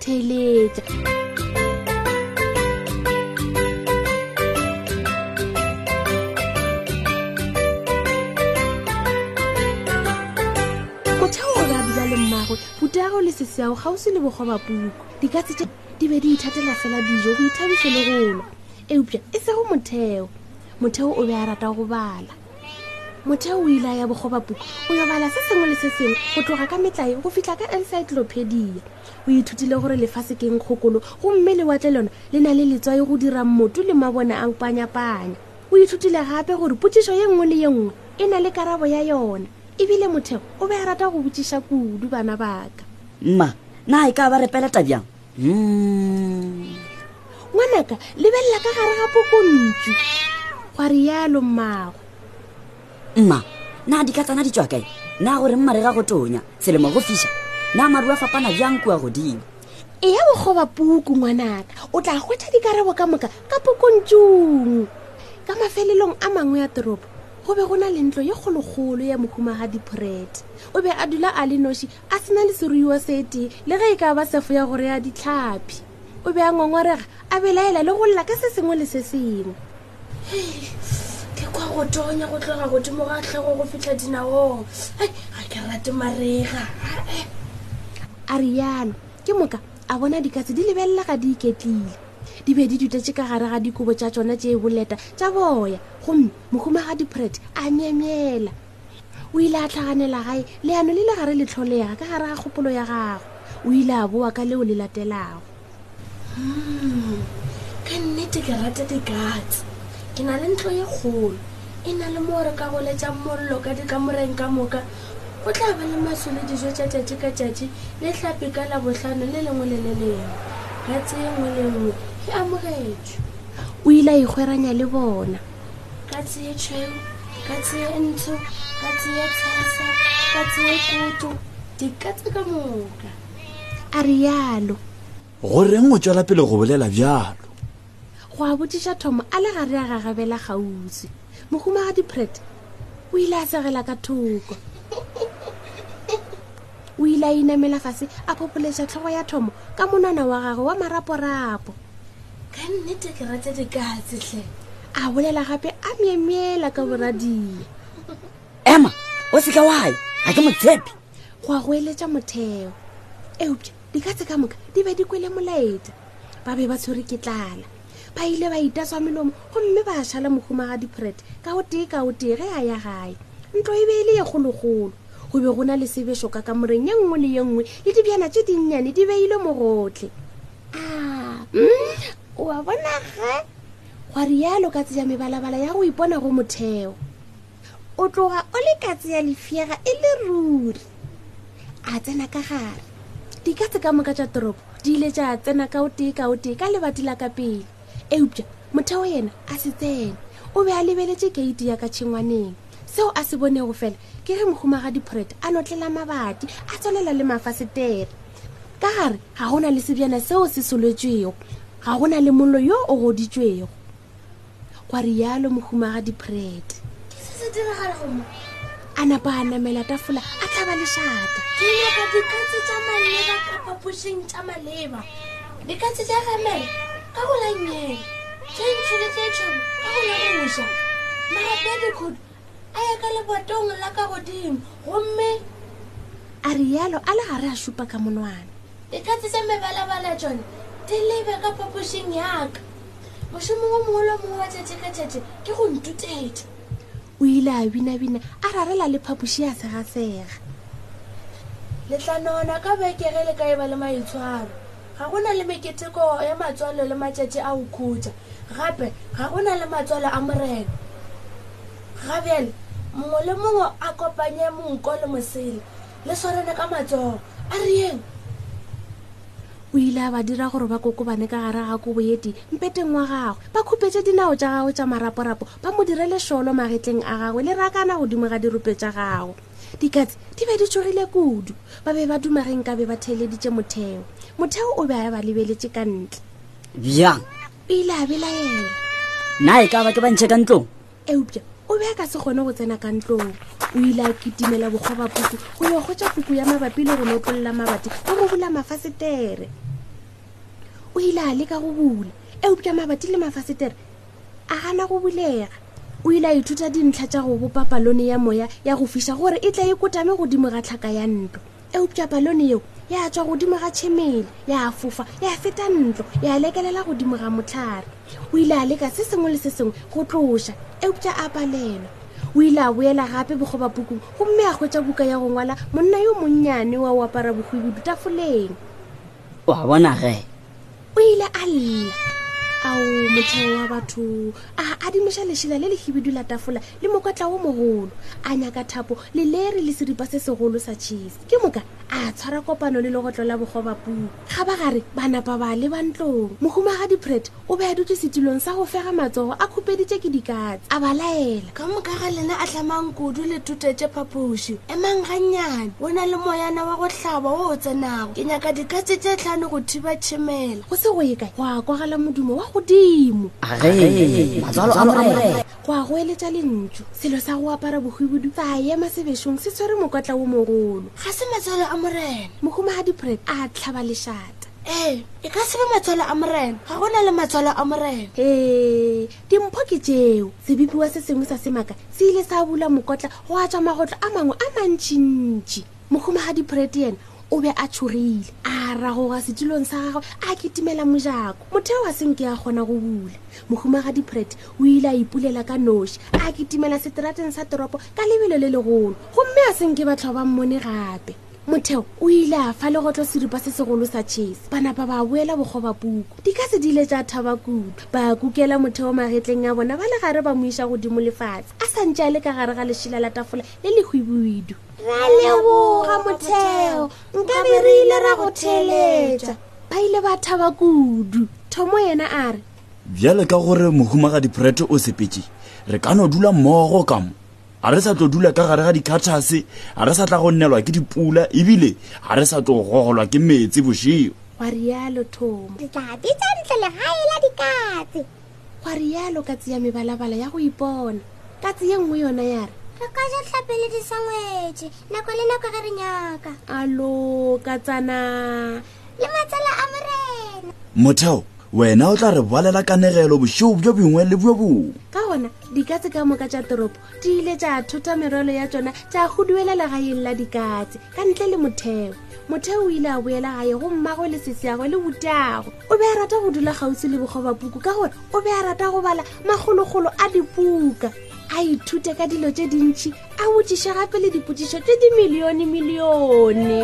theeletša puteago le seseago ga o se le bogoba puku dikatse tše di be di ithatela fela dijo go ithabišo le golo eupša e sego motheo motheo o be a rata go bala motheo o ile a ya bogobapuku o yo bala se sengwe le se sengwe go tloga ka metlae go fitlha ka encyclopedia o ithutile gore lefase keng kgokolo gomme lewatle lona le na le letswai go dira motu le mabone a panyapanya o ithutile gape gore potsišo ye nngwe le ye nngwe e na le karabo ya yona ebile motheo o be a rata go botšiša kudu bana baka mma na e ka ba re peleta bjang ngwanaka lebelela ka gare ga pokontsu gwa rialo mmago mma na di ka tsana di tswa kae na gore mmare ga go tonya selemo go fiša na maru a fapana jang kua godimo e ya bogoba puku ngwanaka o tla hwetša dikarabo ka moka ka pokontsung ka mafelelong a mangwe ya toropo go be go na le ntlo ye kgolokgolo ya mohumagadiphorete o be a dula a le noši a se na le seruiwa sete le ge e ka ba sefo ya gore ya ditlhaphi o be a ngongorega a belaela le go lla ka se sengwe le se sengwe ke kwa go tonya go tloga godimo ga tlhogo go fitlha dinaong ga ke rate marega a rialo ke moka a bona dikatse di lebelela ga di iketlile di be di dutetse ka gare ga dikobo tša tsona tše e boleta tša boya gomme mohumagadiprete a myemyela o ile a tlhaganela gae leano le le gare le tlholega ka gare ga kgopolo ya gago o ile a boa ka leo le latelago hmm, ka nnete ke rata dikatse ke na le ntlo ye kgolo e na le moo re ka goletsang mollo ka dikamoreng ka moka go tla ba le maso le dijo tša tšatši ka tšatši le hlapi ka labohlano le lengwe le le lengwe ka tse nngwe le nngwe e amogetšwe o ile a ikgweranya le bona katse ye tšhweu katse ye ntsho katse ye tshasa katse ye koto dikatse ka moka a rialo goreng o tswela pele go bolela bjalo go a botsiša thomo a le gare a gagabela gautsi mohumagadi pret o ile a segela ka thoko o ile a inamela fase a phopoletša tlhogo ya thomo ka monwana wa gagwe wa maraporapo ka nnete ke rate dikatse hle a bolela gape a myemyela ka boradie ema o seke wayo ga ke motshepe go a go eletša motheo eupša dikatse ka moka di be di kwele molaetša ba be ba tshwere ke tlala ba ile ba itatswa melomo gomme ba šala mohumaga diprete ka o tee ka o tee ge a ya gae ntlo e be e le ye kgologolo go be go na le sebešo ka kamoreng ye nngwe le ye nngwe le dibjana tše dinnyane di beile mogotlhe o wa bona ge gwa rialo katse ya mebalabala ya go ipona go motheo o tloga o le katse ya lefiega e le ruri a tsena ka gare dikatse ka moka tša toropo di ile tša tsena ka o tee ka o tee ka lebati la ka pele eupša motheo yena a se tsene o be a lebeletše keiti ya ka tšhengwaneng seo a se bonego fela ke ge mohumagadiphoreta a notlela mabati a tswalela le mafasetere ka gare ga go na le sebjana seo se solwetšwego ga go na le mollo yo o goditšwego gwa rialo mohumaga diprete se se diragala go mo a napa a namela tafola a tlhaba lešata ke nyaka dikatse tša maleba ka phapošing tša maleba dikatse tša gamela ka go la nyela tše ntšhile tše tšhobo ka go la goša magape dikhudu a ya ka lebotong la ka godimo gomme a rialo a le gare a šupa ka monwana dikatse tša mebalabala tšone di lebe ka phapošing yaka mošomo wo mongwe lo mongwe wa tšatši ka tšatši ke go ntutetša o ile a binabina a rarela le phapoši ya segasega letlanona ka bekege le ka e ba le maitshwaro Ga go na le meketeko ya matswalo le matšatši a go khutša, gape ga go na le matswalo a Morena. Ga bjale, mongwe le mongwe a kopanye monko le mosela, le swarane ka matsogo. A re yeng? O ile a ba dira gore ba kokobane ka gare ga kobo ye tee mpeteng wa gagwe, ba khupetše dinao tša gagwe tša maraporapo, ba mo direle šolo magetleng a gagwe le rakana godimo ga dirope tša gagwe. dikatse di be di tšogile kudu ba be ba duma ge nka be ba theeleditše motheo motheo o be a ba lebeletše ka ntle bjang o ile a belaela na e ka ba ke bantšhe ka ntlong eupša o be a ka se kgone go tsena ka ntlong o ile a kitimela bokgoba puku go yo kgotsa puku ya mabapi le go notlolola mabati le go bula mafasetere o ile a leka go bula eupša mabati le mafasetere a gana go bulega o ile a ithuta dintlha tša go bopa palone ya moya ya go fiša gore e tla e kotame godimo ga tlhaka ya ntlo eupša palone yeo ya tswa godimo ga tšhemele ya fofa ya feta ntlo ya lekelela godimo ga motlhare o ile a leka se sengwe le se sengwe go tloša eupša a palelwa o ile a boela gape bogoba puku gomme a hwetša buka ya go ngwala monna yo monnyane wa o apara bohwibudu tafoleng wa bona ge o ile a lla ao motheo wa batho a adimoša lešela le lehibidu la tafola le mokotla wo mogolo a nyaka thapo leleri le seripa se segolo sa chese ke moka a tshwara kopano le legotlo la bogoba puku ga ba gare ba napa ba le ba ntlong mohumagadi pret o be a dutse setilong sa go fega matsogo a khupeditše ke dikatse a ba laela ka moka ga lena a tlamang kudu le tutetše phapoši emang gannyane o na le moyana wa go hlaba wo o tsenago ke nyaka dikatse tše tlhano go thiba tšhemela go se go ye kae go a kwagala modumo wa godimo matswalo a morena go a go eletša lentšu selo sa go apara bohwibudu tsa ema sebešong se tshwere mokotla wo mogolo ga se matswalo a morena mohumagadi prep a tlhaba lešata ee e ka sebe matswalo a morena ga go na le matswalo a morena ee dimpho ke tšeo sebipiwa se sengwe sa semaka se ile sa bula mokotla go a tswa magotlo a mangwe a mantšintši mohumagadi pretian o be a tšhogile a ragoga setulong sa gagwe a kitimela mojako motheo wa senke ya kgona go bula mohumagadi prete o ile a ipulela ka noši a kitimela seterateng sa toropo ka lebelo le legolo gomme a senke ba tlhoba mmone gape motheo o ile a fa legotlo seripa se segolo sa chese ba napa ba boela bokgoba puku di ka se di ile tša thaba kudu ba kukela motheo magetleng a bona ba le gare ba mo iša godimo lefatshe a sa ntše a le ka gare ga lešila la tafola le lehwibuidu ra leboga motheo nka be re ile ra go theletša ba ile ba thaba kudu thomo yena a re bjale ka gore mohumagadiporete o sepetse re ka no dula mmogo ka mo ga re sa tlo dula ka gare ga dikhathase ga re sa tla go nnelwa ke dipula ebile ga re sa tlo gogolwa ke metsi bošego wa rialo thomo ke tla bitsa ntle legae la dikatse wa rialo ka tseya mebalabala ya go ipona ka tseye nngwe yona ya re re ka ja tlhape le disangwetse nako le nako ge re nyaka alo ka tsana le matsala a morena motheo wena o tla re bolela kanegelo bošou bjo bongwe le bjo bongwe ka gona dikatse ka moka tša toropo di ile tša thota merwelo ya tšona tša goduela legaeng la dikatse ka ntle le motheo motheo o ile a boela gae go mmago le seseago le butago o be a rata go dula kgauswi le bokgobapuku ka gore o be a rata go bala magologolo a dipuka a ithute ka dilo tše dintšhi a botšiše gape le dipotšišo tše di milione milione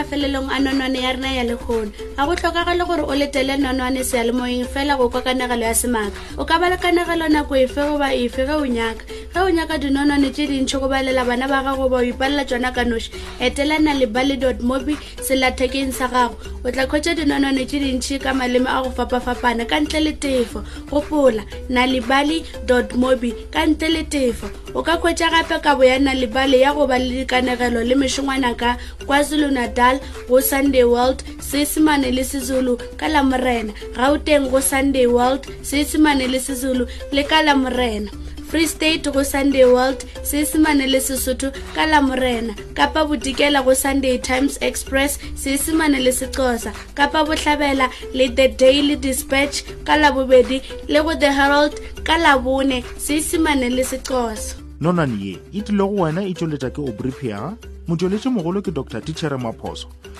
mafelelong a nonwane ya rena ya lekgono ga go tlhokagale gore o letele nonwane sealemoyeng fela go kwa kanegelo ya semaka o ka ba le kanegelo nako efe goba efe ge o nyaka ge o nyaka dinonwane tše dintšhi go balela bana ba gago ba o ipalela tsona ka noši etelana le bally dot mobi selathekeng sa gago o tla kgwetsa dinonwane tše dintšhi ka maleme a go fapafapana ka ntle le tefo gopola nalibali dot mobi ka ntle le tefo o ka kgwetsa gape kabo ya nalibali ya go ba le dikanegelo le mešongwana ka kwazulu natal go sunday world seesemane le sezulu ka la morena gauteng go sunday world seesemane le sezulu le ka la morena free state go sunday world seesemane le sesotho ka la morena kapa bodikela go sunday times express seesemane le sexosa kapa bohlabela le the daily dispatch ka la bobedi le go the herald ka la bone seesemane le sexosa nonane ye e tlile go wena e tšweletša ke obripia motšweletši mogolo ke dr tichere maphoso